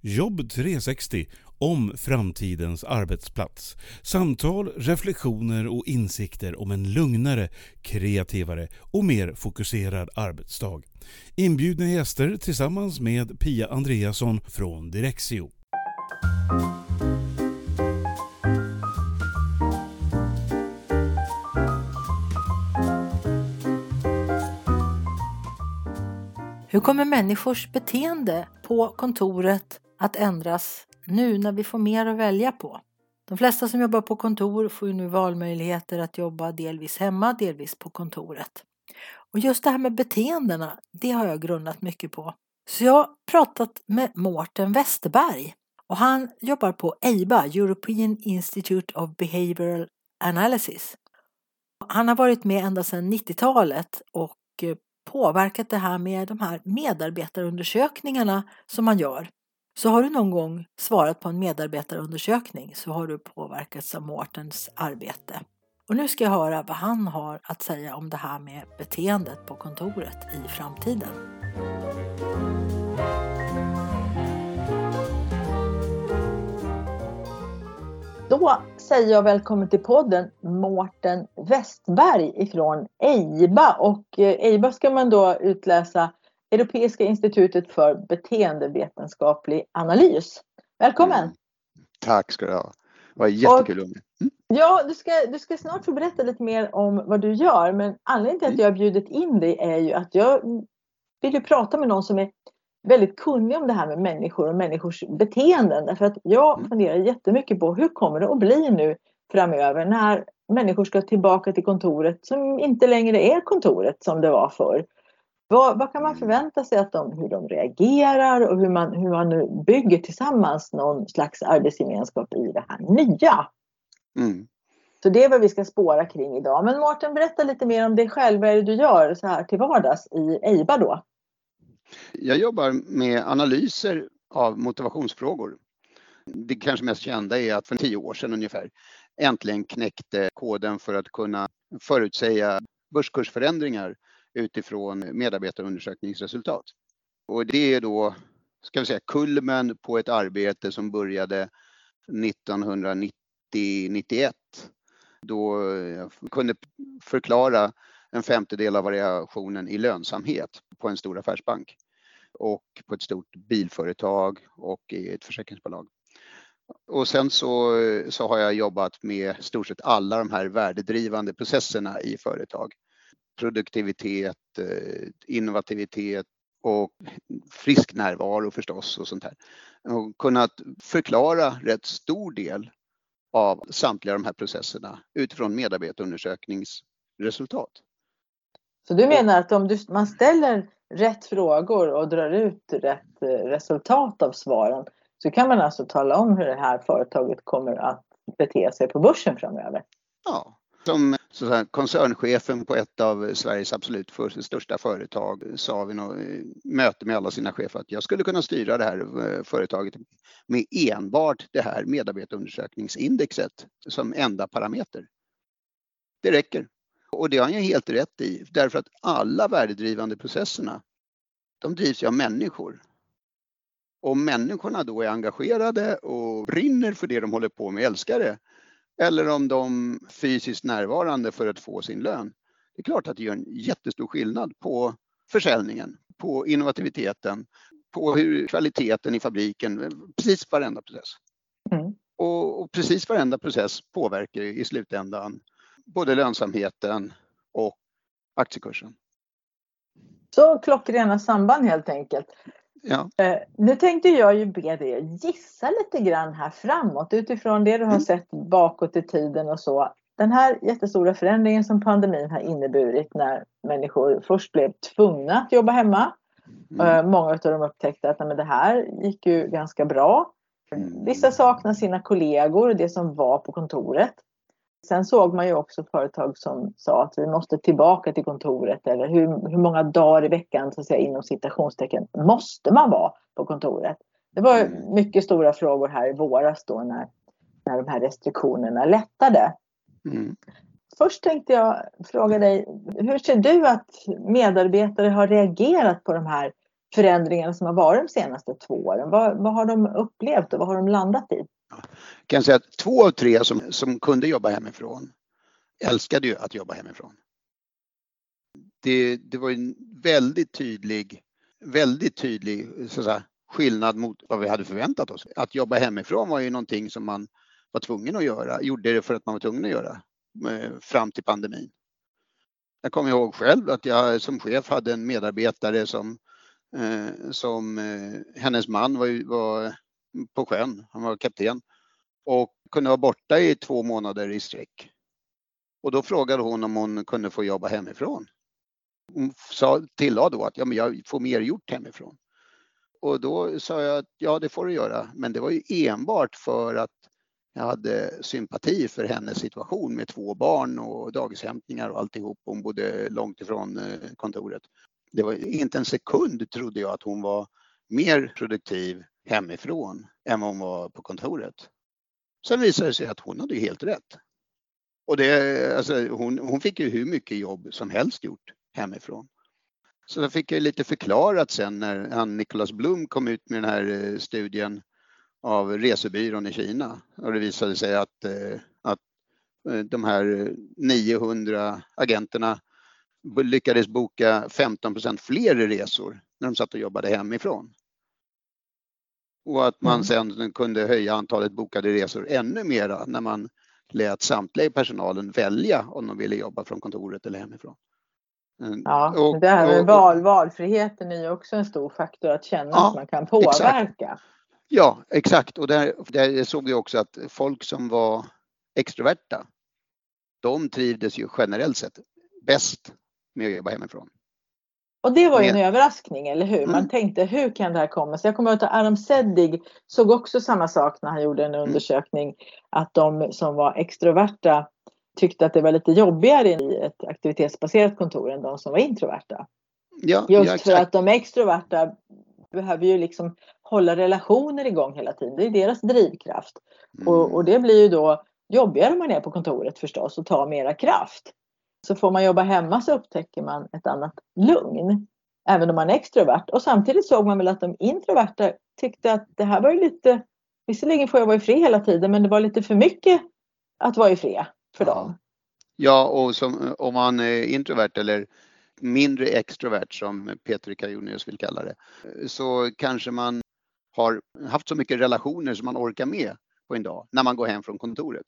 Jobb 360 om framtidens arbetsplats. Samtal, reflektioner och insikter om en lugnare, kreativare och mer fokuserad arbetsdag. Inbjudna gäster tillsammans med Pia Andreasson från Direxio. Hur kommer människors beteende på kontoret att ändras nu när vi får mer att välja på? De flesta som jobbar på kontor får ju nu valmöjligheter att jobba delvis hemma, delvis på kontoret. Och just det här med beteendena, det har jag grundat mycket på. Så jag har pratat med Mårten Westerberg och han jobbar på EIBA, European Institute of Behavioral Analysis. Han har varit med ända sedan 90-talet och eh, påverkat det här med de här medarbetarundersökningarna som man gör. Så har du någon gång svarat på en medarbetarundersökning så har du påverkats av Mårtens arbete. Och nu ska jag höra vad han har att säga om det här med beteendet på kontoret i framtiden. Då säger jag välkommen till podden Mårten Westberg ifrån EIBA. Och eh, EIBA ska man då utläsa Europeiska institutet för beteendevetenskaplig analys. Välkommen! Mm. Tack ska du ha. Det var jättekul att mm. Ja, du ska, du ska snart få berätta lite mer om vad du gör. Men anledningen till att mm. jag har bjudit in dig är ju att jag vill ju prata med någon som är väldigt kunnig om det här med människor och människors beteenden. Därför att jag mm. funderar jättemycket på hur kommer det att bli nu framöver när människor ska tillbaka till kontoret som inte längre är kontoret som det var förr. Vad, vad kan man mm. förvänta sig att de, hur de reagerar och hur man, hur man nu bygger tillsammans någon slags arbetsgemenskap i det här nya? Mm. Så det är vad vi ska spåra kring idag. Men Mårten, berätta lite mer om dig själv. Vad är det du gör så här till vardags i EIBA då? Jag jobbar med analyser av motivationsfrågor. Det kanske mest kända är att för tio år sedan ungefär äntligen knäckte koden för att kunna förutsäga börskursförändringar utifrån medarbetarundersökningsresultat. Och det är då, ska vi säga, kulmen på ett arbete som började 1990-91 då jag kunde förklara en femtedel av variationen i lönsamhet på en stor affärsbank och på ett stort bilföretag och i ett försäkringsbolag. Och sen så, så har jag jobbat med stort sett alla de här värdedrivande processerna i företag. Produktivitet, eh, innovativitet och frisk närvaro förstås och sånt här. Och kunnat förklara rätt stor del av samtliga de här processerna utifrån medarbetarundersökningsresultat. Så du menar att om du, man ställer rätt frågor och drar ut rätt eh, resultat av svaren så kan man alltså tala om hur det här företaget kommer att bete sig på börsen framöver? Ja, som så koncernchefen på ett av Sveriges absolut för, största företag sa vid något möte med alla sina chefer att jag skulle kunna styra det här eh, företaget med enbart det här medarbetarundersökningsindexet som enda parameter. Det räcker. Och det har han ju helt rätt i, därför att alla värdedrivande processerna, de drivs ju av människor. Om människorna då är engagerade och brinner för det de håller på med, älskar det, eller om de fysiskt närvarande för att få sin lön. Det är klart att det gör en jättestor skillnad på försäljningen, på innovativiteten, på hur kvaliteten i fabriken, precis varenda process. Mm. Och, och precis varenda process påverkar i slutändan både lönsamheten och aktiekursen. Så klockrena samband helt enkelt. Ja. Eh, nu tänkte jag ju be dig gissa lite grann här framåt utifrån det du har mm. sett bakåt i tiden och så. Den här jättestora förändringen som pandemin har inneburit när människor först blev tvungna att jobba hemma. Mm. Eh, många av dem upptäckte att nej, det här gick ju ganska bra. Mm. Vissa saknar sina kollegor, det som var på kontoret. Sen såg man ju också företag som sa att vi måste tillbaka till kontoret eller hur, hur många dagar i veckan så att säga, inom citationstecken måste man vara på kontoret? Det var mm. mycket stora frågor här i våras då när, när de här restriktionerna lättade. Mm. Först tänkte jag fråga dig, hur ser du att medarbetare har reagerat på de här förändringarna som har varit de senaste två åren? Vad, vad har de upplevt och vad har de landat i? Jag kan säga att två av tre som, som kunde jobba hemifrån älskade ju att jobba hemifrån. Det, det var en väldigt tydlig, väldigt tydlig så att säga, skillnad mot vad vi hade förväntat oss. Att jobba hemifrån var ju någonting som man var tvungen att göra, gjorde det för att man var tvungen att göra eh, fram till pandemin. Jag kommer ihåg själv att jag som chef hade en medarbetare som, eh, som eh, hennes man var, var på sjön, han var kapten och kunde vara borta i två månader i sträck. Och då frågade hon om hon kunde få jobba hemifrån. Hon sa, tillade då att ja, men jag får mer gjort hemifrån. Och då sa jag att ja, det får du göra. Men det var ju enbart för att jag hade sympati för hennes situation med två barn och dagishämtningar och alltihop. Hon bodde långt ifrån eh, kontoret. Det var inte en sekund trodde jag att hon var mer produktiv hemifrån än vad hon var på kontoret. Sen visade det sig att hon hade helt rätt. Och det, alltså, hon, hon fick ju hur mycket jobb som helst gjort hemifrån. Så då fick jag lite förklarat sen när han Nicholas Blum kom ut med den här eh, studien av resebyrån i Kina och det visade sig att, eh, att eh, de här 900 agenterna lyckades boka 15% fler resor när de satt och jobbade hemifrån. Och att man mm. sen kunde höja antalet bokade resor ännu mera när man lät samtliga i personalen välja om de ville jobba från kontoret eller hemifrån. Mm. Ja, och, det här med och, val, valfriheten är ju också en stor faktor att känna ja, att man kan påverka. Exakt. Ja, exakt. Och där, där såg vi också att folk som var extroverta, de trivdes ju generellt sett bäst med att jobba hemifrån. Och det var ju en Men... överraskning, eller hur? Man mm. tänkte, hur kan det här komma? Så jag kommer ihåg att Aram Seddig såg också samma sak när han gjorde en mm. undersökning. Mm. Att de som var extroverta tyckte att det var lite jobbigare i ett aktivitetsbaserat kontor än de som var introverta. Ja, Just ja, för att de extroverta behöver ju liksom hålla relationer igång hela tiden. Det är deras drivkraft. Mm. Och, och, det blir ju då jobbigare om man är på kontoret förstås och tar mera kraft. Så får man jobba hemma så upptäcker man ett annat lugn. Även om man är extrovert. Och samtidigt såg man väl att de introverta tyckte att det här var ju lite Visserligen får jag vara i fred hela tiden men det var lite för mycket att vara i fred för dem. Ja, och som, om man är introvert eller mindre extrovert som Peter Kajonius vill kalla det, så kanske man har haft så mycket relationer som man orkar med på en dag när man går hem från kontoret.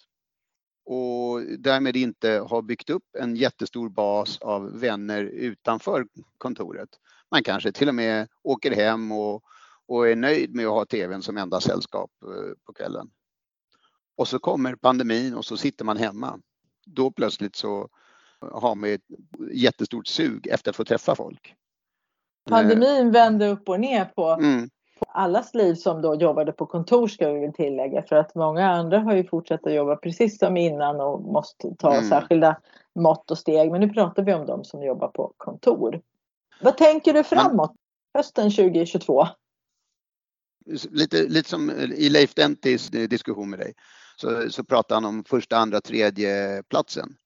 Och därmed inte har byggt upp en jättestor bas av vänner utanför kontoret. Man kanske till och med åker hem och, och är nöjd med att ha tvn som enda sällskap eh, på kvällen. Och så kommer pandemin och så sitter man hemma. Då plötsligt så har man ett jättestort sug efter att få träffa folk. Pandemin vände upp och ner på, mm. Allas liv som då jobbade på kontor ska vi väl tillägga. För att många andra har ju fortsatt att jobba precis som innan och måste ta mm. särskilda mått och steg. Men nu pratar vi om de som jobbar på kontor. Vad tänker du framåt hösten 2022? Lite, lite som i Leif Dentis diskussion med dig så, så pratar han om första, andra, tredje platsen.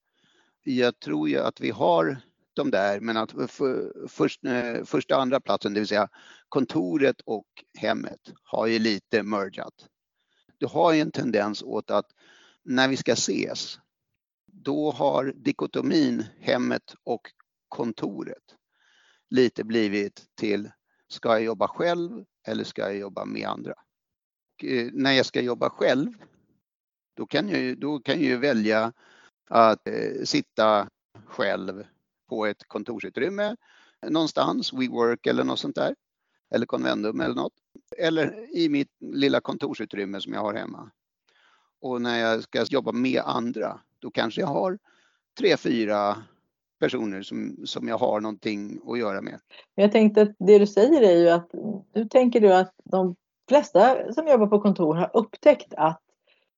Jag tror ju att vi har de där, men att för, först, eh, första, andra platsen, det vill säga kontoret och hemmet, har ju lite mergat. Du har ju en tendens åt att när vi ska ses, då har dikotomin hemmet och kontoret lite blivit till ska jag jobba själv eller ska jag jobba med andra? Och eh, när jag ska jobba själv, då kan jag, då kan jag välja att eh, sitta själv på ett kontorsutrymme någonstans, WeWork eller något sånt där. Eller Convendum eller något. Eller i mitt lilla kontorsutrymme som jag har hemma. Och när jag ska jobba med andra, då kanske jag har tre, fyra personer som, som jag har någonting att göra med. Jag tänkte att det du säger är ju att nu tänker du att de flesta som jobbar på kontor har upptäckt att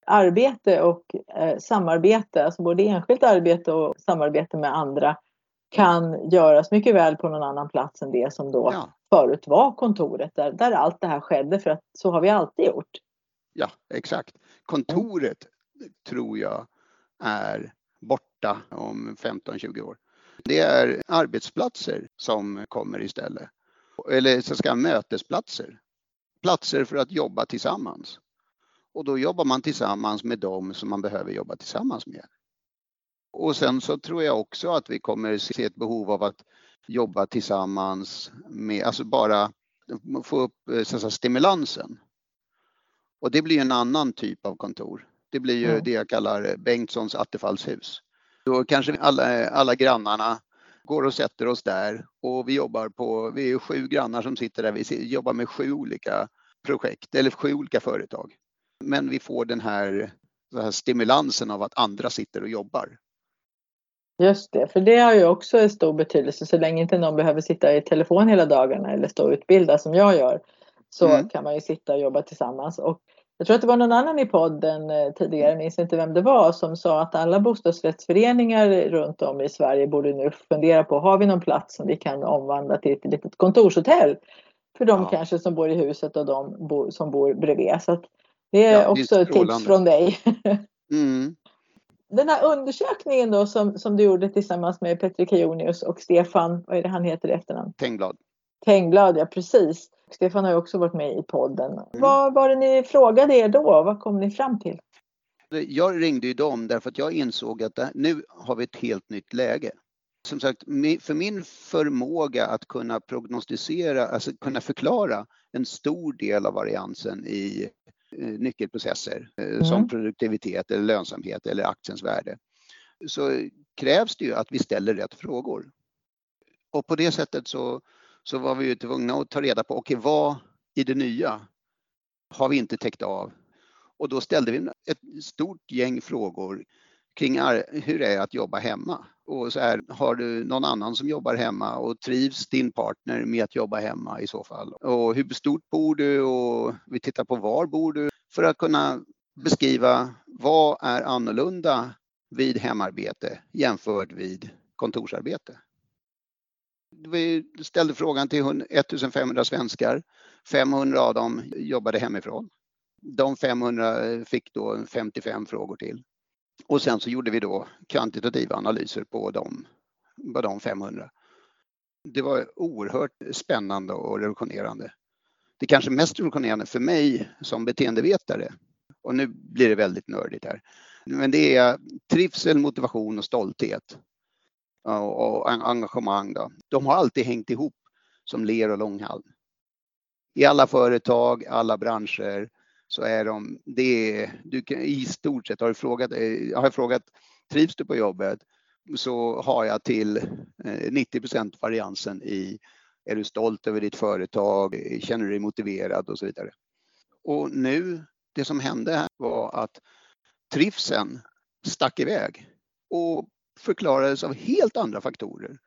arbete och eh, samarbete, alltså både enskilt arbete och samarbete med andra kan göras mycket väl på någon annan plats än det som då ja. förut var kontoret där, där allt det här skedde för att så har vi alltid gjort. Ja, exakt. Kontoret tror jag är borta om 15-20 år. Det är arbetsplatser som kommer istället. eller så ska mötesplatser. Platser för att jobba tillsammans. Och då jobbar man tillsammans med dem som man behöver jobba tillsammans med. Och sen så tror jag också att vi kommer se ett behov av att jobba tillsammans med, alltså bara få upp eh, så stimulansen. Och det blir en annan typ av kontor. Det blir ju mm. det jag kallar Bengtssons attefallshus. Då kanske alla, alla grannarna går och sätter oss där och vi jobbar på, vi är sju grannar som sitter där, vi jobbar med sju olika projekt eller sju olika företag. Men vi får den här, den här stimulansen av att andra sitter och jobbar. Just det, för det har ju också en stor betydelse. Så länge inte någon behöver sitta i telefon hela dagarna eller stå och utbilda som jag gör så mm. kan man ju sitta och jobba tillsammans. Och jag tror att det var någon annan i podden eh, tidigare, jag minns inte vem det var, som sa att alla bostadsrättsföreningar runt om i Sverige borde nu fundera på, har vi någon plats som vi kan omvandla till ett litet kontorshotell? För de ja. kanske som bor i huset och de som bor bredvid. Så det är ja, också ett tips från dig. Mm. Den här undersökningen då som, som du gjorde tillsammans med Petri Kajonius och Stefan, vad är det han heter i efternamn? Tengblad. Tengblad, ja precis. Stefan har ju också varit med i podden. Mm. Vad var det ni frågade er då? Vad kom ni fram till? Jag ringde ju dem därför att jag insåg att nu har vi ett helt nytt läge. Som sagt, för min förmåga att kunna prognostisera, alltså kunna förklara en stor del av variansen i nyckelprocesser eh, mm. som produktivitet eller lönsamhet eller aktiens värde så krävs det ju att vi ställer rätt frågor. Och på det sättet så så var vi ju tvungna att ta reda på, okej okay, vad i det nya har vi inte täckt av? Och då ställde vi ett stort gäng frågor kring hur det är att jobba hemma. Och så här, har du någon annan som jobbar hemma och trivs din partner med att jobba hemma i så fall? Och hur stort bor du? Och vi tittar på var bor du? För att kunna beskriva vad är annorlunda vid hemarbete jämfört vid kontorsarbete vi ställde frågan till 1500 svenskar. 500 av dem jobbade hemifrån. De 500 fick då 55 frågor till. Och sen så gjorde vi då kvantitativa analyser på de, på de 500. Det var oerhört spännande och revolutionerande. Det kanske mest revolutionerande för mig som beteendevetare, och nu blir det väldigt nördigt här, men det är trivsel, motivation och stolthet och engagemang. Då. De har alltid hängt ihop som ler och långhalm. I alla företag, alla branscher så är de, det är, du kan, i stort sett har, du frågat, eh, har jag frågat trivs du på jobbet så har jag till eh, 90 procent variansen i är du stolt över ditt företag, känner du dig motiverad och så vidare. Och nu, det som hände här var att trivseln stack iväg och förklarades av helt andra faktorer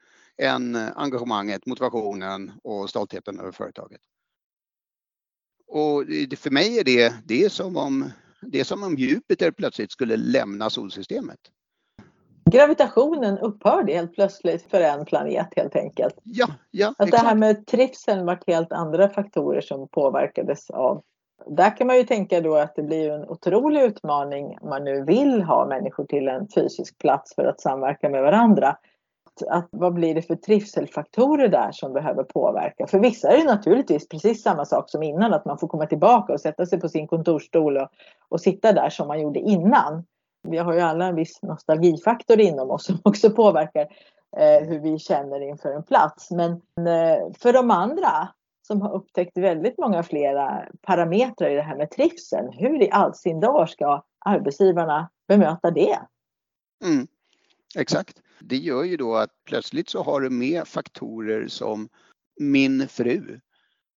än engagemanget, motivationen och stoltheten över företaget. Och för mig är det, det är som om, det är som om Jupiter plötsligt skulle lämna solsystemet. Gravitationen upphörde helt plötsligt för en planet helt enkelt. Ja, ja. Att det här med trivseln var helt andra faktorer som påverkades av där kan man ju tänka då att det blir en otrolig utmaning om man nu vill ha människor till en fysisk plats för att samverka med varandra. Att, vad blir det för trivselfaktorer där som behöver påverka? För vissa är det naturligtvis precis samma sak som innan, att man får komma tillbaka och sätta sig på sin kontorsstol och, och sitta där som man gjorde innan. Vi har ju alla en viss nostalgifaktor inom oss som också påverkar eh, hur vi känner inför en plats. Men eh, för de andra som har upptäckt väldigt många flera parametrar i det här med trivseln. Hur i all sin dag ska arbetsgivarna bemöta det? Mm, exakt. Det gör ju då att plötsligt så har du med faktorer som min fru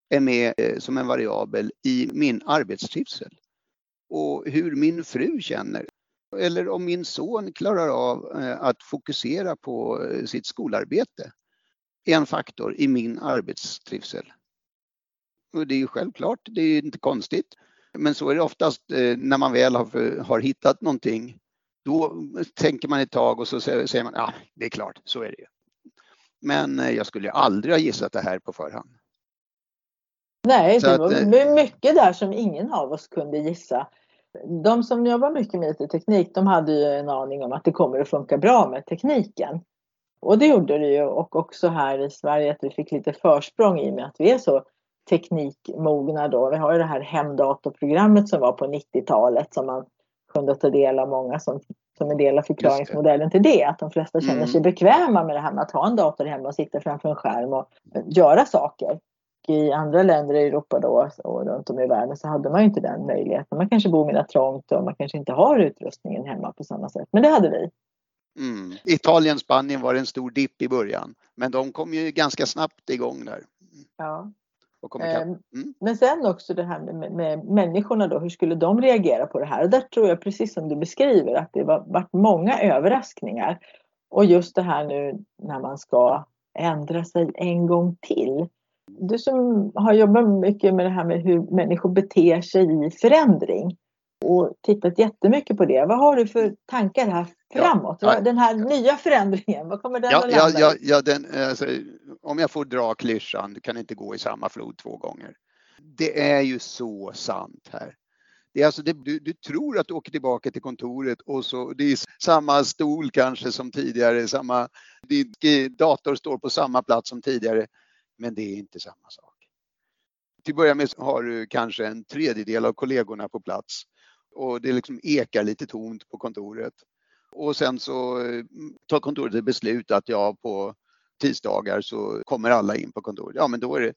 är med eh, som en variabel i min arbetstrivsel. Och hur min fru känner. Eller om min son klarar av eh, att fokusera på eh, sitt skolarbete. En faktor i min arbetstrivsel. Och det är ju självklart, det är inte konstigt. Men så är det oftast när man väl har, har hittat någonting. Då tänker man ett tag och så säger man, ja det är klart, så är det ju. Men eh, jag skulle aldrig ha gissat det här på förhand. Nej, det var eh, mycket där som ingen av oss kunde gissa. De som jobbar mycket med IT-teknik, de hade ju en aning om att det kommer att funka bra med tekniken. Och det gjorde det ju och också här i Sverige att vi fick lite försprång i och med att vi är så teknikmogna då. Vi har ju det här hemdatorprogrammet som var på 90-talet som man kunde ta del av många som, som en del av förklaringsmodellen till det. Att de flesta känner mm. sig bekväma med det här med att ha en dator hemma och sitta framför en skärm och göra saker. I andra länder i Europa då och runt om i världen så hade man ju inte den möjligheten. Man kanske bor mer trångt och man kanske inte har utrustningen hemma på samma sätt. Men det hade vi. Mm. Italien, Spanien var en stor dipp i början. Men de kom ju ganska snabbt igång där. Ja. Ehm, mm. Men sen också det här med, med, människorna då, hur skulle de reagera på det här? Och där tror jag precis som du beskriver att det var, varit många överraskningar. Och just det här nu när man ska ändra sig en gång till. Du som har jobbat mycket med det här med hur människor beter sig i förändring och tittat jättemycket på det. Vad har du för tankar här framåt? Ja, den här nya förändringen, vad kommer den ja, att landa ja, ja, den, alltså, om jag får dra klyschan, du kan inte gå i samma flod två gånger. Det är ju så sant här. Det är alltså det, du, du, tror att du åker tillbaka till kontoret och så det är samma stol kanske som tidigare, samma, din dator står på samma plats som tidigare. Men det är inte samma sak. Till att börja med har du kanske en tredjedel av kollegorna på plats och det liksom ekar lite tomt på kontoret. Och sen så eh, tar kontoret ett beslut att ja, på tisdagar så kommer alla in på kontoret. Ja, men då är det,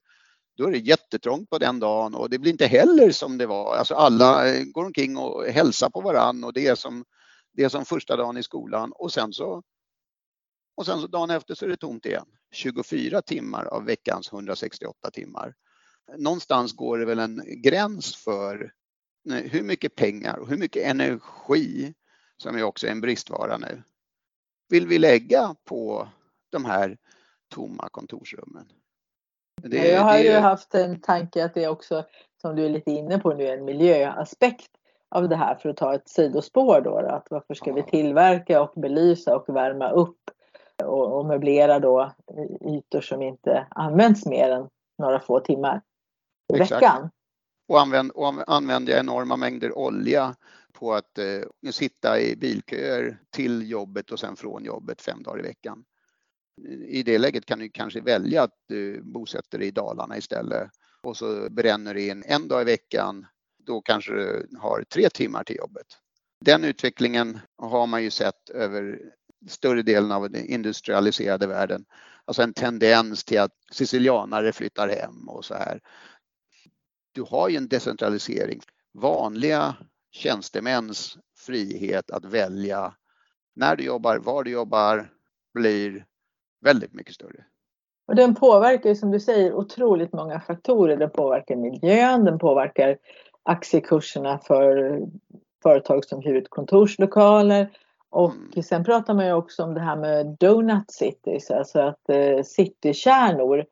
då är det jättetrångt på den dagen och det blir inte heller som det var. Alltså alla eh, går omkring och hälsar på varann och det är som, det är som första dagen i skolan och sen så och sen så dagen efter så är det tomt igen. 24 timmar av veckans 168 timmar. Någonstans går det väl en gräns för eh, hur mycket pengar och hur mycket energi, som ju också är en bristvara nu, vill vi lägga på de här tomma kontorsrummen? Det, jag har det... ju haft en tanke att det är också, som du är lite inne på nu, en miljöaspekt av det här för att ta ett sidospår då. då att varför ska vi tillverka och belysa och värma upp och, och möblera då ytor som inte används mer än några få timmar i Exakt. veckan och, använd, och använder jag enorma mängder olja på att eh, sitta i bilköer till jobbet och sen från jobbet fem dagar i veckan. I det läget kan du kanske välja att eh, du bosätter dig i Dalarna istället och så bränner du in en dag i veckan. Då kanske du har tre timmar till jobbet. Den utvecklingen har man ju sett över större delen av den industrialiserade världen. Alltså en tendens till att sicilianare flyttar hem och så här du har ju en decentralisering. Vanliga tjänstemäns frihet att välja när du jobbar, var du jobbar blir väldigt mycket större. Och den påverkar som du säger otroligt många faktorer. Den påverkar miljön, den påverkar aktiekurserna för företag som hyr ut kontorslokaler. Och mm. sen pratar man ju också om det här med donut cities, alltså att eh, citykärnor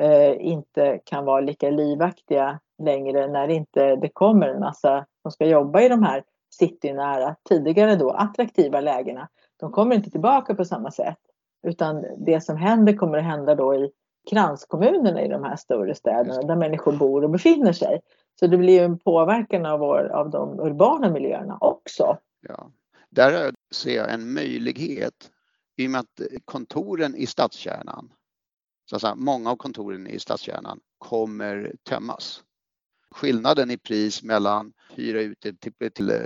eh, inte kan vara lika livaktiga längre när inte det kommer en massa som ska jobba i de här citynära, tidigare då attraktiva lägena. De kommer inte tillbaka på samma sätt. Utan det som händer kommer att hända då i kranskommunerna i de här större städerna där människor bor och befinner sig. Så det blir ju en påverkan av, vår, av de urbana miljöerna också. Ja. Där ser jag en möjlighet i och med att kontoren i stadskärnan, så säga, många av kontoren i stadskärnan kommer tömmas skillnaden i pris mellan hyra ut till, till eh,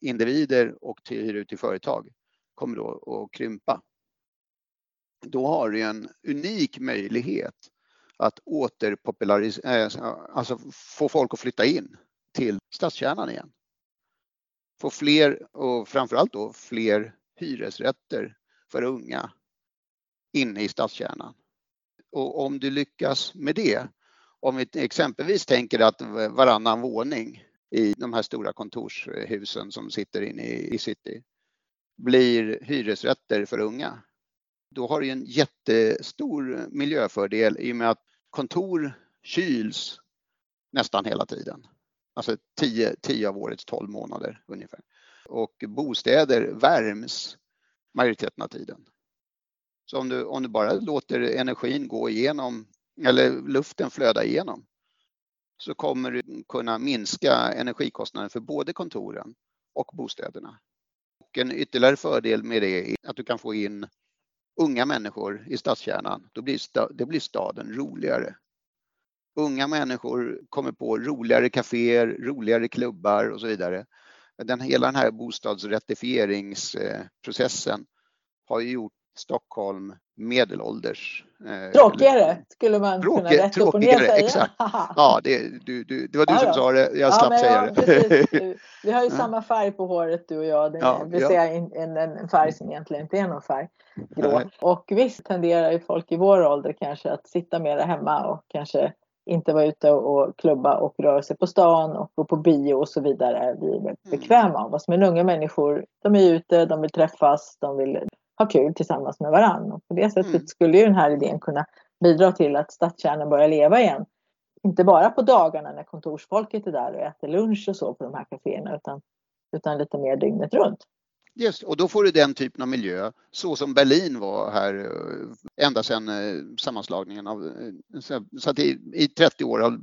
individer och till hyra ut till företag kommer då att krympa. Då har du en unik möjlighet att återpopularisera, eh, alltså få folk att flytta in till stadskärnan igen. Få fler och framförallt då fler hyresrätter för unga inne i stadskärnan. Och om du lyckas med det om vi exempelvis tänker att varannan våning i de här stora kontorshusen som sitter inne i city blir hyresrätter för unga. Då har du en jättestor miljöfördel i och med att kontor kyls nästan hela tiden. Alltså 10, 10 av årets 12 månader ungefär. Och bostäder värms majoriteten av tiden. Så om du, om du bara låter energin gå igenom eller luften flöda igenom så kommer du kunna minska energikostnaden för både kontoren och bostäderna. Och en ytterligare fördel med det är att du kan få in unga människor i stadskärnan, då blir, sta, det blir staden roligare. Unga människor kommer på roligare kaféer, roligare klubbar och så vidare. Den, hela den här bostadsrättifieringsprocessen eh, har ju gjort Stockholm medelålders. Eh, tråkigare skulle man tråkig, kunna rätt upp och ner säga. Exakt. Ja, det, du, du, det var du ja, som ja. sa det, jag slapp ja, säga det. Vi har ju samma färg på håret du och jag, det ja, vill säga en, en, färg som egentligen inte är någon färg, grå. Och visst tenderar ju folk i vår ålder kanske att sitta mer hemma och kanske inte vara ute och klubba och röra sig på stan och gå på bio och så vidare. Vi är mm. bekväma av oss. Men unga människor, de är ute, de vill träffas, de vill ha kul tillsammans med varandra. Och på det sättet mm. skulle ju den här idén kunna bidra till att stadskärnan börjar leva igen. Inte bara på dagarna när kontorsfolket är där och äter lunch och så på de här kaféerna utan, utan lite mer dygnet runt. Just, och då får du den typen av miljö så som Berlin var här eh, ända sedan eh, sammanslagningen av... Eh, så att i, i 30 år har,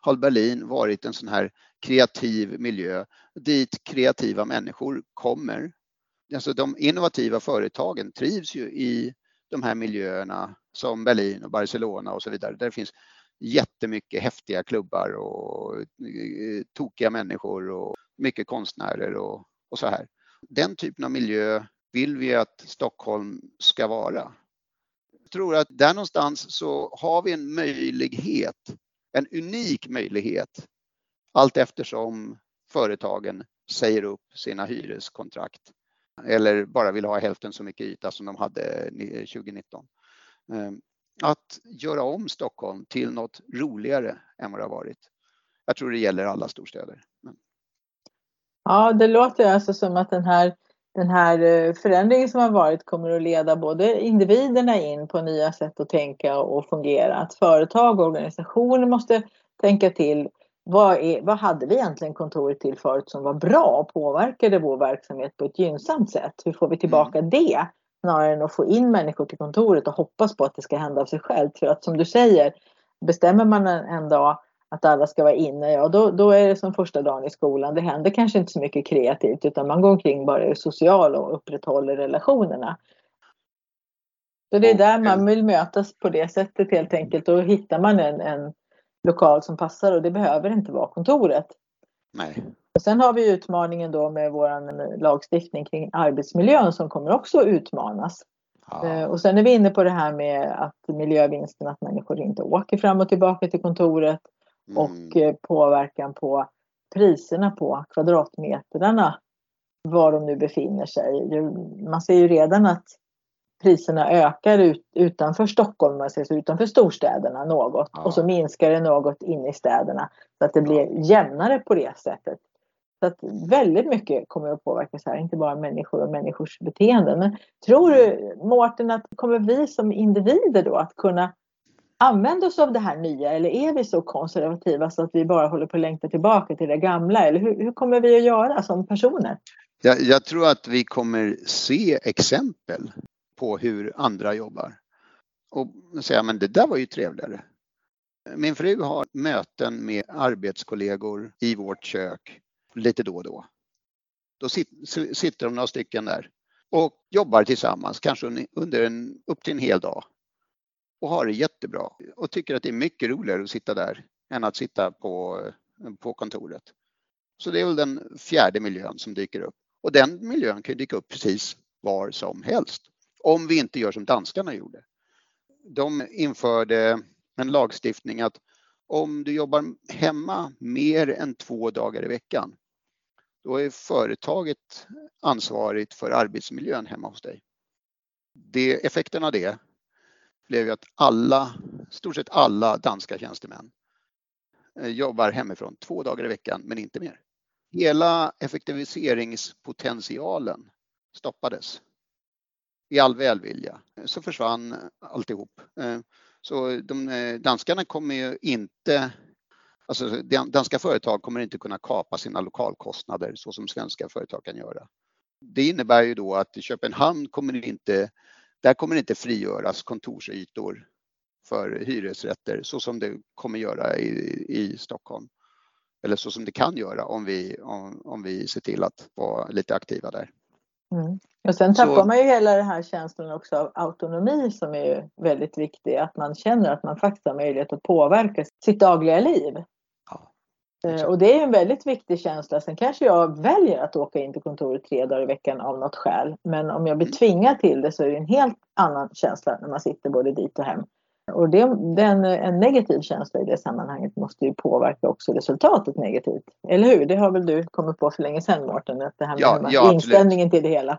har Berlin varit en sån här kreativ miljö dit kreativa människor kommer alltså de innovativa företagen trivs ju i de här miljöerna som Berlin och Barcelona och så vidare. Där det finns jättemycket häftiga klubbar och eh, tokiga människor och mycket konstnärer och, och så här. Den typen av miljö vill vi att Stockholm ska vara. Jag tror att där någonstans så har vi en möjlighet, en unik möjlighet allt eftersom företagen säger upp sina hyreskontrakt eller bara vill ha hälften så mycket yta som de hade 2019. Eh, ehm, att göra om Stockholm till något roligare än vad det har varit. Jag tror det gäller alla storstäder. Ja, det låter alltså som att den här, den här eh, förändringen som har varit kommer att leda både individerna in på nya sätt att tänka och fungera. Att företag och organisationer måste tänka till vad, är, vad hade vi egentligen kontoret till förut som var bra och påverkade vår verksamhet på ett gynnsamt sätt? Hur får vi tillbaka mm. det? Snarare än att få in människor till kontoret och hoppas på att det ska hända av sig självt. För att som du säger, bestämmer man en, en dag att alla ska vara inne, ja då, då är det som första dagen i skolan. Det händer kanske inte så mycket kreativt utan man går omkring bara är social och upprätthåller relationerna. Så det är där man vill mötas på det sättet helt enkelt. Då hittar man en, en lokal som passar och det behöver inte vara kontoret. Nej. Och sen har vi utmaningen då med vår lagstiftning kring arbetsmiljön som kommer också att utmanas. Ja. Eh, och sen är vi inne på det här med att miljövinsten, att människor inte åker fram och tillbaka till kontoret mm. och eh, påverkan på priserna på kvadratmetrarna var de nu befinner sig. Man ser ju redan att priserna ökar ut, utanför Stockholm, alltså utanför storstäderna något ja. och så minskar det något inne i städerna så att det blir jämnare på det sättet. Så att väldigt mycket kommer att påverkas här, inte bara människor och människors beteenden. Men tror du Mårten att kommer vi som individer då att kunna använda oss av det här nya eller är vi så konservativa så att vi bara håller på att längta tillbaka till det gamla? Eller hur, hur kommer vi att göra som personer? Jag, jag, tror att vi kommer se exempel på hur andra jobbar. Och säga, men det där var ju trevligare. Min fru har möten med arbetskollegor i vårt kök lite då och då. Då sitter de några stycken där och jobbar tillsammans, kanske under en, upp till en hel dag och har det jättebra och tycker att det är mycket roligare att sitta där än att sitta på, på kontoret. Så det är väl den fjärde miljön som dyker upp och den miljön kan dyka upp precis var som helst. Om vi inte gör som danskarna gjorde. De införde en lagstiftning att om du jobbar hemma mer än två dagar i veckan, då är företaget ansvarigt för arbetsmiljön hemma hos dig. Det, effekten av det blev ju att alla, stort sett alla danska tjänstemän eh, jobbar hemifrån två dagar i veckan, men inte mer. Hela effektiviseringspotentialen stoppades i all välvilja så försvann alltihop. Eh, så de eh, danskarna kommer ju inte Alltså danska företag kommer inte kunna kapa sina lokalkostnader så som svenska företag kan göra. Det innebär ju då att i Köpenhamn kommer inte, där kommer inte frigöras kontorsytor för hyresrätter så som det kommer göra i, i Stockholm. Eller så som det kan göra om vi, om, om vi ser till att vara lite aktiva där. Mm. Och sen tappar så... man ju hela den här känslan också av autonomi som är väldigt viktig. Att man känner att man faktiskt har möjlighet att påverka sitt dagliga liv. Ja, eh, och det är en väldigt viktig känsla. Sen kanske jag väljer att åka in till kontoret tre dagar i veckan av något skäl. Men om jag blir mm. tvingad till det så är det en helt annan känsla när man sitter både dit och hem. Och det, den, en negativ känsla i det sammanhanget måste ju påverka också resultatet negativt. Eller hur? Det har väl du kommit på för länge sedan Mårten, att det här med ja, ja, inställningen till det hela.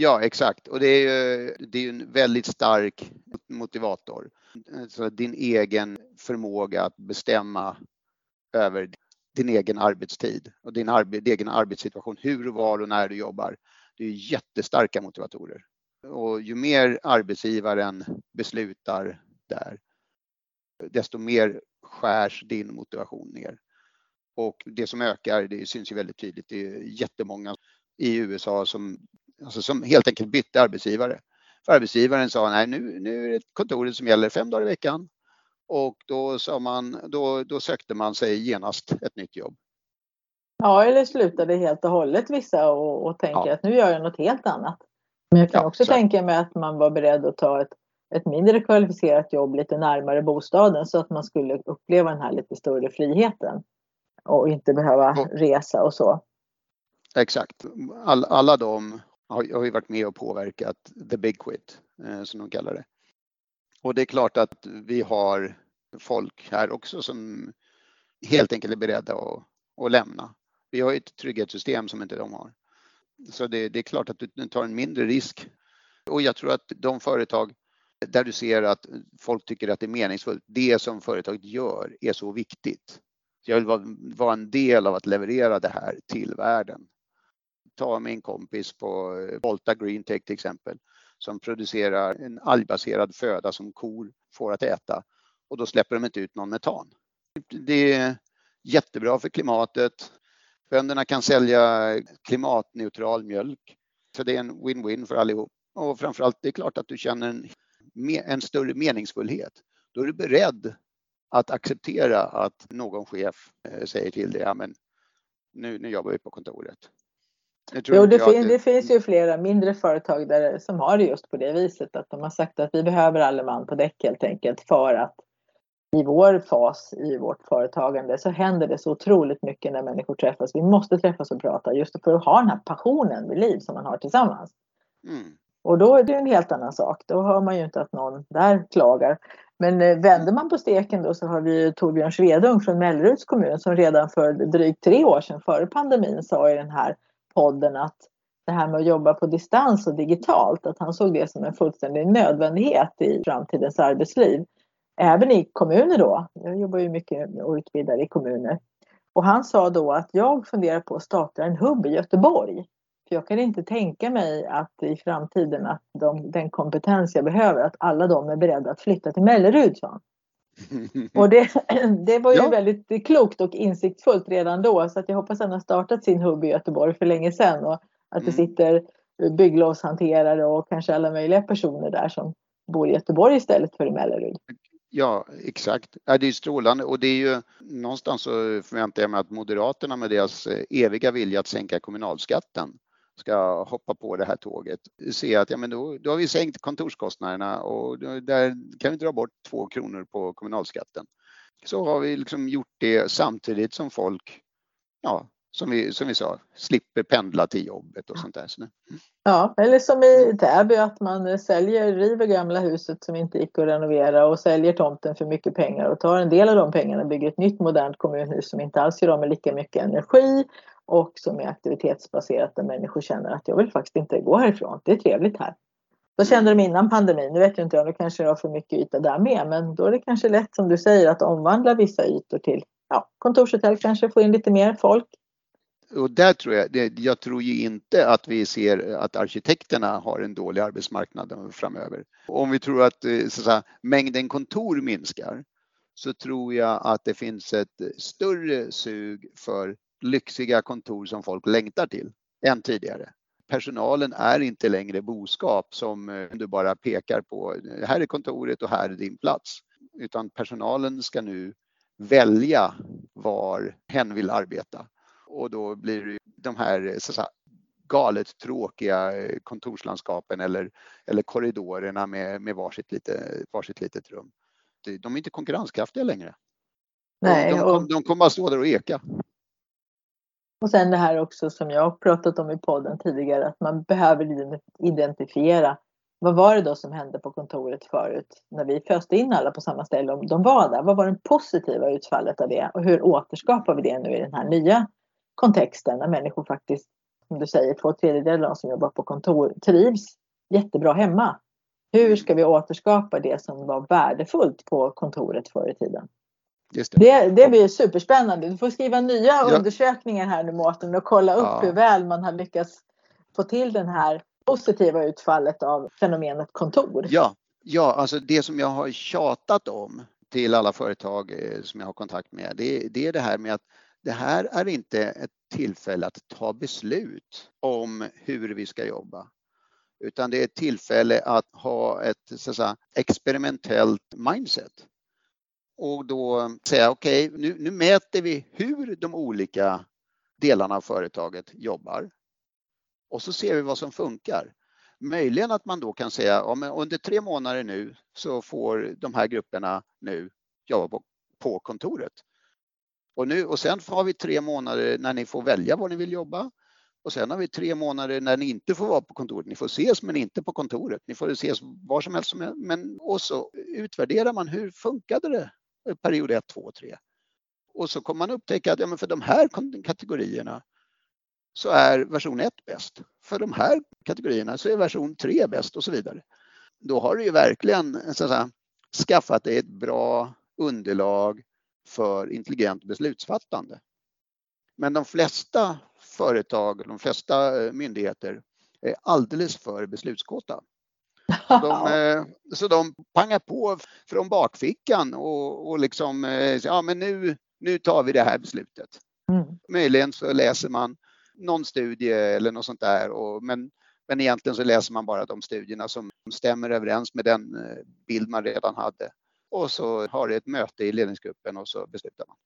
Ja, exakt. Och det är ju det är en väldigt stark motivator. Så din egen förmåga att bestämma över din egen arbetstid och din, arbe, din egen arbetssituation, hur och var och när du jobbar. Det är jättestarka motivatorer. Och ju mer arbetsgivaren beslutar där, desto mer skärs din motivation ner. Och det som ökar, det syns ju väldigt tydligt, det är jättemånga i USA som, alltså som helt enkelt bytte arbetsgivare. För arbetsgivaren sa nej, nu, nu är det kontoret som gäller fem dagar i veckan. Och då, sa man, då, då sökte man sig genast ett nytt jobb. Ja, eller slutade helt och hållet vissa och, och tänker ja. att nu gör jag något helt annat. Men jag kan ja, också så. tänka mig att man var beredd att ta ett ett mindre kvalificerat jobb lite närmare bostaden så att man skulle uppleva den här lite större friheten och inte behöva resa och så. Exakt. All, alla de har, har ju varit med och påverkat the big quit eh, som de kallar det. Och det är klart att vi har folk här också som helt enkelt är beredda att, att lämna. Vi har ju ett trygghetssystem som inte de har. Så det, det är klart att du tar en mindre risk. Och jag tror att de företag där du ser att folk tycker att det är meningsfullt. Det som företaget gör är så viktigt. Jag vill vara, vara en del av att leverera det här till världen. Ta min kompis på eh, Volta Greentech till exempel som producerar en algbaserad föda som kor får att äta och då släpper de inte ut någon metan. Det är jättebra för klimatet. Bönderna kan sälja klimatneutral mjölk. Så det är en win-win för allihop. Och framförallt, det är klart att du känner en en större meningsfullhet, då är du beredd att acceptera att någon chef eh, säger till dig, ja men nu, nu jobbar vi på kontoret. Jo, det, fin det, finns ju flera mindre företag där, som har det just på det viset att de har sagt att vi behöver alle man på däck helt enkelt för att i vår fas i vårt företagande så händer det så otroligt mycket när människor träffas. Vi måste träffas och prata just för att ha den här passionen vid liv som man har tillsammans. Mm. Och då är det en helt annan sak. Då hör man ju inte att någon där klagar. Men eh, vänder man på steken då så har vi Torbjörn Svedung från Melleruds kommun som redan för drygt tre år sedan före pandemin sa i den här podden att det här med att jobba på distans och digitalt, att han såg det som en fullständig nödvändighet i framtidens arbetsliv. Även i kommuner då. Jag jobbar ju mycket och utbildar i kommuner. Och han sa då att jag funderar på att starta en hubb i Göteborg För jag kan inte tänka mig att i framtiden att de, den kompetens jag behöver, att alla de är beredda att flytta till Mellerud. sa han. Och det, det var ju ja. väldigt klokt och insiktsfullt redan då så att jag hoppas att han har startat sin hubb i Göteborg för länge sedan och att det mm. sitter bygglovshanterare och kanske alla möjliga personer där som bor i Göteborg istället för i Mellerud. Ja, exakt. Ja, det är strålande och det är ju någonstans så förväntar jag mig att Moderaterna med deras eh, eviga vilja att sänka kommunalskatten ska hoppa på det här tåget se att ja, men då, då har vi sänkt kontorskostnaderna och där kan vi dra bort två kronor på kommunalskatten. Så har vi liksom gjort det samtidigt som folk, ja, som vi, som vi sa, slipper pendla till jobbet och sånt där. Så, Ja, eller som i Täby att man säljer, river gamla huset som inte gick att renovera och säljer tomten för mycket pengar och tar en del av de pengarna och bygger ett nytt modernt kommunhus som inte alls gör av med lika mycket energi och som är aktivitetsbaserat där människor känner att jag vill faktiskt inte gå härifrån. Det är trevligt här. Så kände de innan pandemin. Nu vet jag inte jag, nu kanske det har för mycket yta där med, men då är det kanske lätt som du säger att omvandla vissa ytor till ja, kontorshotell kanske, få in lite mer folk. Och där tror jag, jag tror ju inte att vi ser att arkitekterna har en dålig arbetsmarknad framöver. Om vi tror att, eh, så att säga, mängden kontor minskar så tror jag att det finns ett större sug för lyxiga kontor som folk längtar till än tidigare. Personalen är inte längre boskap som eh, du bara pekar på. Här är kontoret och här är din plats. Utan personalen ska nu välja var hen vill arbeta. Och då blir det de här så säga, galet tråkiga eh, kontorslandskapen eller, eller korridorerna med, med varsitt, lite, varsitt litet rum. De är inte konkurrenskraftiga längre. Nej, de, och... de kommer bara stå där och eka. Och sen det här också som jag har pratat om i podden tidigare, att man behöver identifiera vad var det då som hände på kontoret förut när vi föste in alla på samma ställe? Om de var där, vad var det positiva utfallet av det? Och hur återskapar vi det nu i den här nya kontexten när människor faktiskt, som du säger, två tredjedelar av de som jobbar på kontor trivs jättebra hemma. Hur ska vi återskapa det som var värdefullt på kontoret förr i tiden? Det. det. Det, blir superspännande. Du får skriva nya ja. undersökningar här nu Mårten och kolla upp ja. hur väl man har lyckats få till den här positiva utfallet av fenomenet kontor. Ja, ja alltså det som jag har tjatat om till alla företag eh, som jag har kontakt med, det, det är det här med att det här är inte ett tillfälle att ta beslut om hur vi ska jobba. Utan det är ett tillfälle att ha ett så att säga, experimentellt mindset. Och då säga okej, okay, nu, nu mäter vi hur de olika delarna av företaget jobbar och så ser vi vad som funkar. Möjligen att man då kan säga ja, men under tre månader nu så får de här grupperna nu jobba på, på kontoret. Och, nu, och sen har vi tre månader när ni får välja var ni vill jobba. Och sen har vi tre månader när ni inte får vara på kontoret. Ni får ses men inte på kontoret. Ni får ses var som helst. Men, och så utvärderar man hur funkade det Eh, period 1, 2, 3. Och så kommer man upptäcka att ja, men för de här kategorierna så är version 1 bäst. För de här kategorierna så är version 3 bäst och så vidare. Då har du ju verkligen eh, så att säga, skaffat dig ett bra underlag för intelligent beslutsfattande. Men de flesta företag, de flesta eh, myndigheter är alldeles för beslutskåta. De, eh, så de pangar på från bakfickan och, och liksom, eh, ja men nu, nu tar vi det här beslutet. Mm. Möjligen så läser man någon studie eller något sånt där. Och, men, men egentligen så läser man bara de studierna som stämmer överens med den eh, bild man redan hade. Och så har det ett möte i ledningsgruppen och så beslutar man.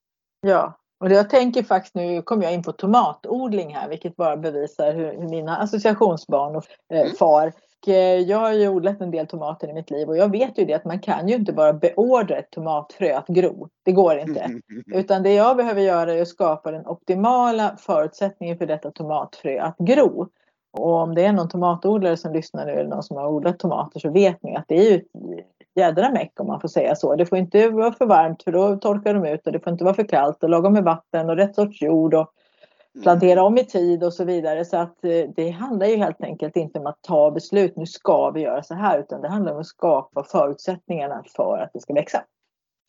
Ja, och jag tänker faktiskt nu kommer jag in på tomatodling här, vilket bara bevisar hur, hur mina associationsbarn och eh, mm. far Eh, jag har ju odlat en del tomater i mitt liv och jag vet ju det att man kan ju inte bara beordra ett tomatfrö att gro. Det går inte. Utan det jag behöver göra är att skapa den optimala förutsättningen för detta tomatfrö att gro. Och om det är någon tomatodlare som lyssnar nu eller någon som har odlat tomater så vet ni att det är ju jädra meck om man får säga så. Det får inte vara för varmt för då torkar de ut och det får inte vara för kallt och lagom med vatten och rätt sorts jord och plantera om i tid och så vidare. Så att eh, det handlar ju helt enkelt inte om att ta beslut, nu ska vi göra så här, utan det handlar om att skapa förutsättningarna för att det ska växa.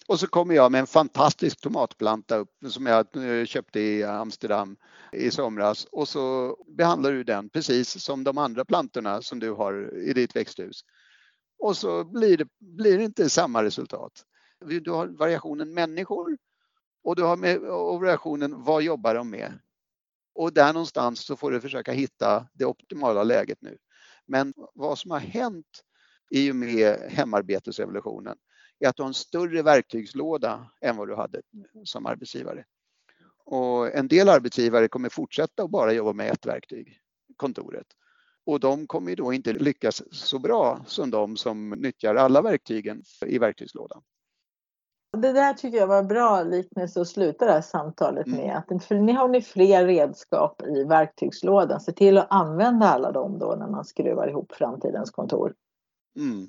Och så kommer jag med en fantastisk tomatplanta upp som jag eh, köpte i Amsterdam i somras och så behandlar du den precis som de andra plantorna som du har i ditt växthus. Och så blir det, blir det inte samma resultat. Du har variationen människor och du har med, och variationen vad jobbar de med? Och där någonstans så får du försöka hitta det optimala läget nu. Men vad som har hänt i och med hemarbetesrevolutionen är att du har en större verktygslåda än vad du hade som arbetsgivare. Och en del arbetsgivare kommer fortsätta att bara jobba med ett verktyg, kontoret. Och de kommer då inte lyckas så bra som de som nyttjar alla verktygen i verktygslådan. Det där tycker jag var en bra liknelse att sluta det här samtalet med. Mm. Att för ni har ni fler redskap i verktygslådan. Se till att använda alla dem då när man skruvar ihop framtidens kontor. Mm.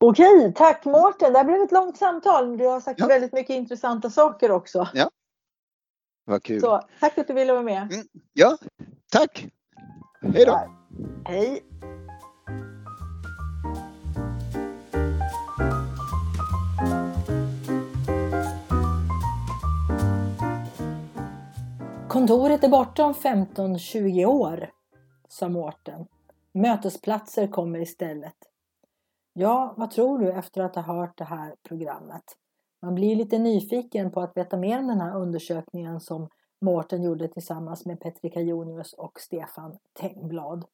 Okej, tack Mårten. Det här blev ett långt samtal. Du har sagt ja. väldigt mycket intressanta saker också. Ja, vad kul. Så, tack för att du ville vara med. Mm. Ja, tack. Hej då. Hej. Kontoret är borta om 15-20 år, sa Mårten. Mötesplatser kommer istället. Ja, vad tror du efter att ha hört det här programmet? Man blir lite nyfiken på att veta mer om den här undersökningen som Mårten gjorde tillsammans med Petrika Jonius och Stefan Tengblad.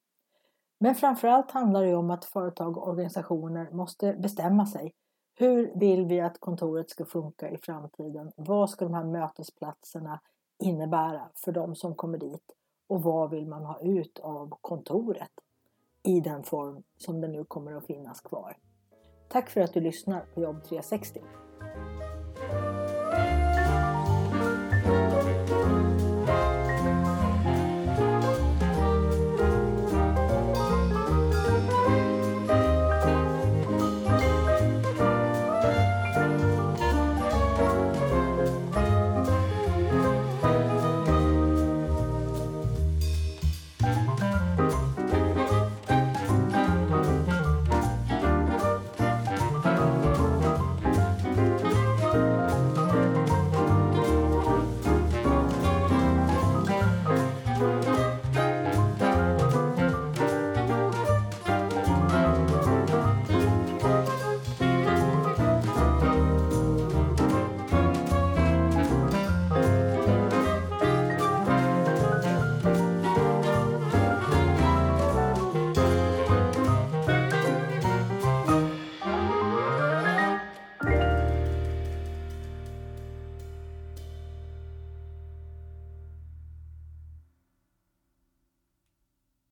Men framförallt handlar det om att företag och organisationer måste bestämma sig. Hur vill vi att kontoret ska funka i framtiden? Vad ska de här mötesplatserna innebära för de som kommer dit? och vad vill man ha ut av kontoret i den form som det nu kommer att finnas kvar. Tack för att du lyssnar på Jobb 360.